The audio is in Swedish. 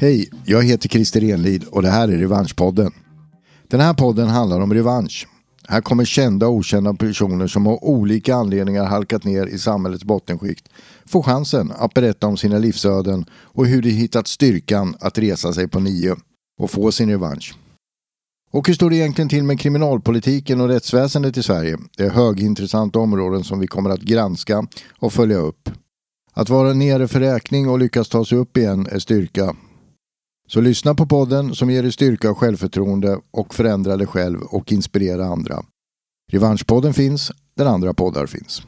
Hej, jag heter Christer Enlid och det här är Revanschpodden. Den här podden handlar om revansch. Här kommer kända och okända personer som av olika anledningar halkat ner i samhällets bottenskikt få chansen att berätta om sina livsöden och hur de hittat styrkan att resa sig på nio och få sin revansch. Och hur står det egentligen till med kriminalpolitiken och rättsväsendet i Sverige? Det är högintressanta områden som vi kommer att granska och följa upp. Att vara nere för räkning och lyckas ta sig upp igen är styrka. Så lyssna på podden som ger dig styrka och självförtroende och förändra dig själv och inspirera andra. Revanschpodden finns där andra poddar finns.